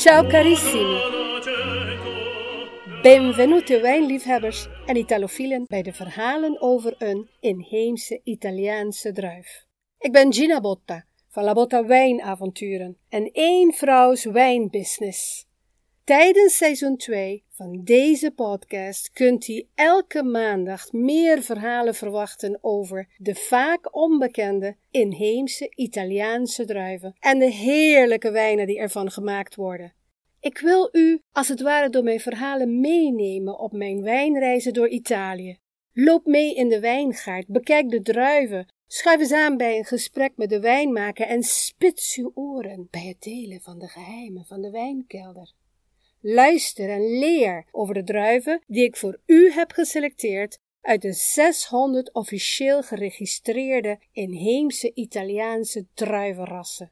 Ciao carissimi. Benvenuti wijnliefhebbers en Italofielen bij de verhalen over een inheemse Italiaanse druif. Ik ben Gina Botta van La Botta Wijnavonturen en één vrouws wijnbusiness. Tijdens seizoen 2 van deze podcast kunt u elke maandag meer verhalen verwachten over de vaak onbekende inheemse Italiaanse druiven en de heerlijke wijnen die ervan gemaakt worden. Ik wil u als het ware door mijn verhalen meenemen op mijn wijnreizen door Italië. Loop mee in de wijngaard, bekijk de druiven, schuif eens aan bij een gesprek met de wijnmaker en spits uw oren bij het delen van de geheimen van de wijnkelder. Luister en leer over de druiven die ik voor u heb geselecteerd uit de 600 officieel geregistreerde inheemse Italiaanse druivenrassen.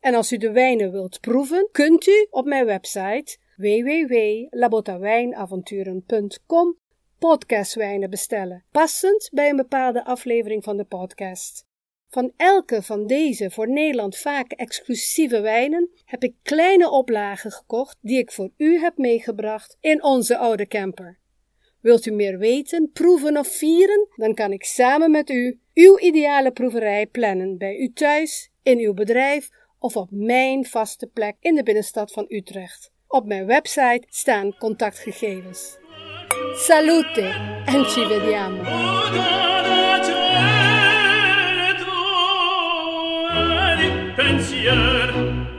En als u de wijnen wilt proeven, kunt u op mijn website www.labotawijnavonturen.com podcastwijnen bestellen, passend bij een bepaalde aflevering van de podcast. Van elke van deze voor Nederland vaak exclusieve wijnen heb ik kleine oplagen gekocht die ik voor u heb meegebracht in onze oude camper. Wilt u meer weten, proeven of vieren? Dan kan ik samen met u uw ideale proeverij plannen bij u thuis, in uw bedrijf of op mijn vaste plek in de binnenstad van Utrecht. Op mijn website staan contactgegevens. Salute en ci vediamo! pensier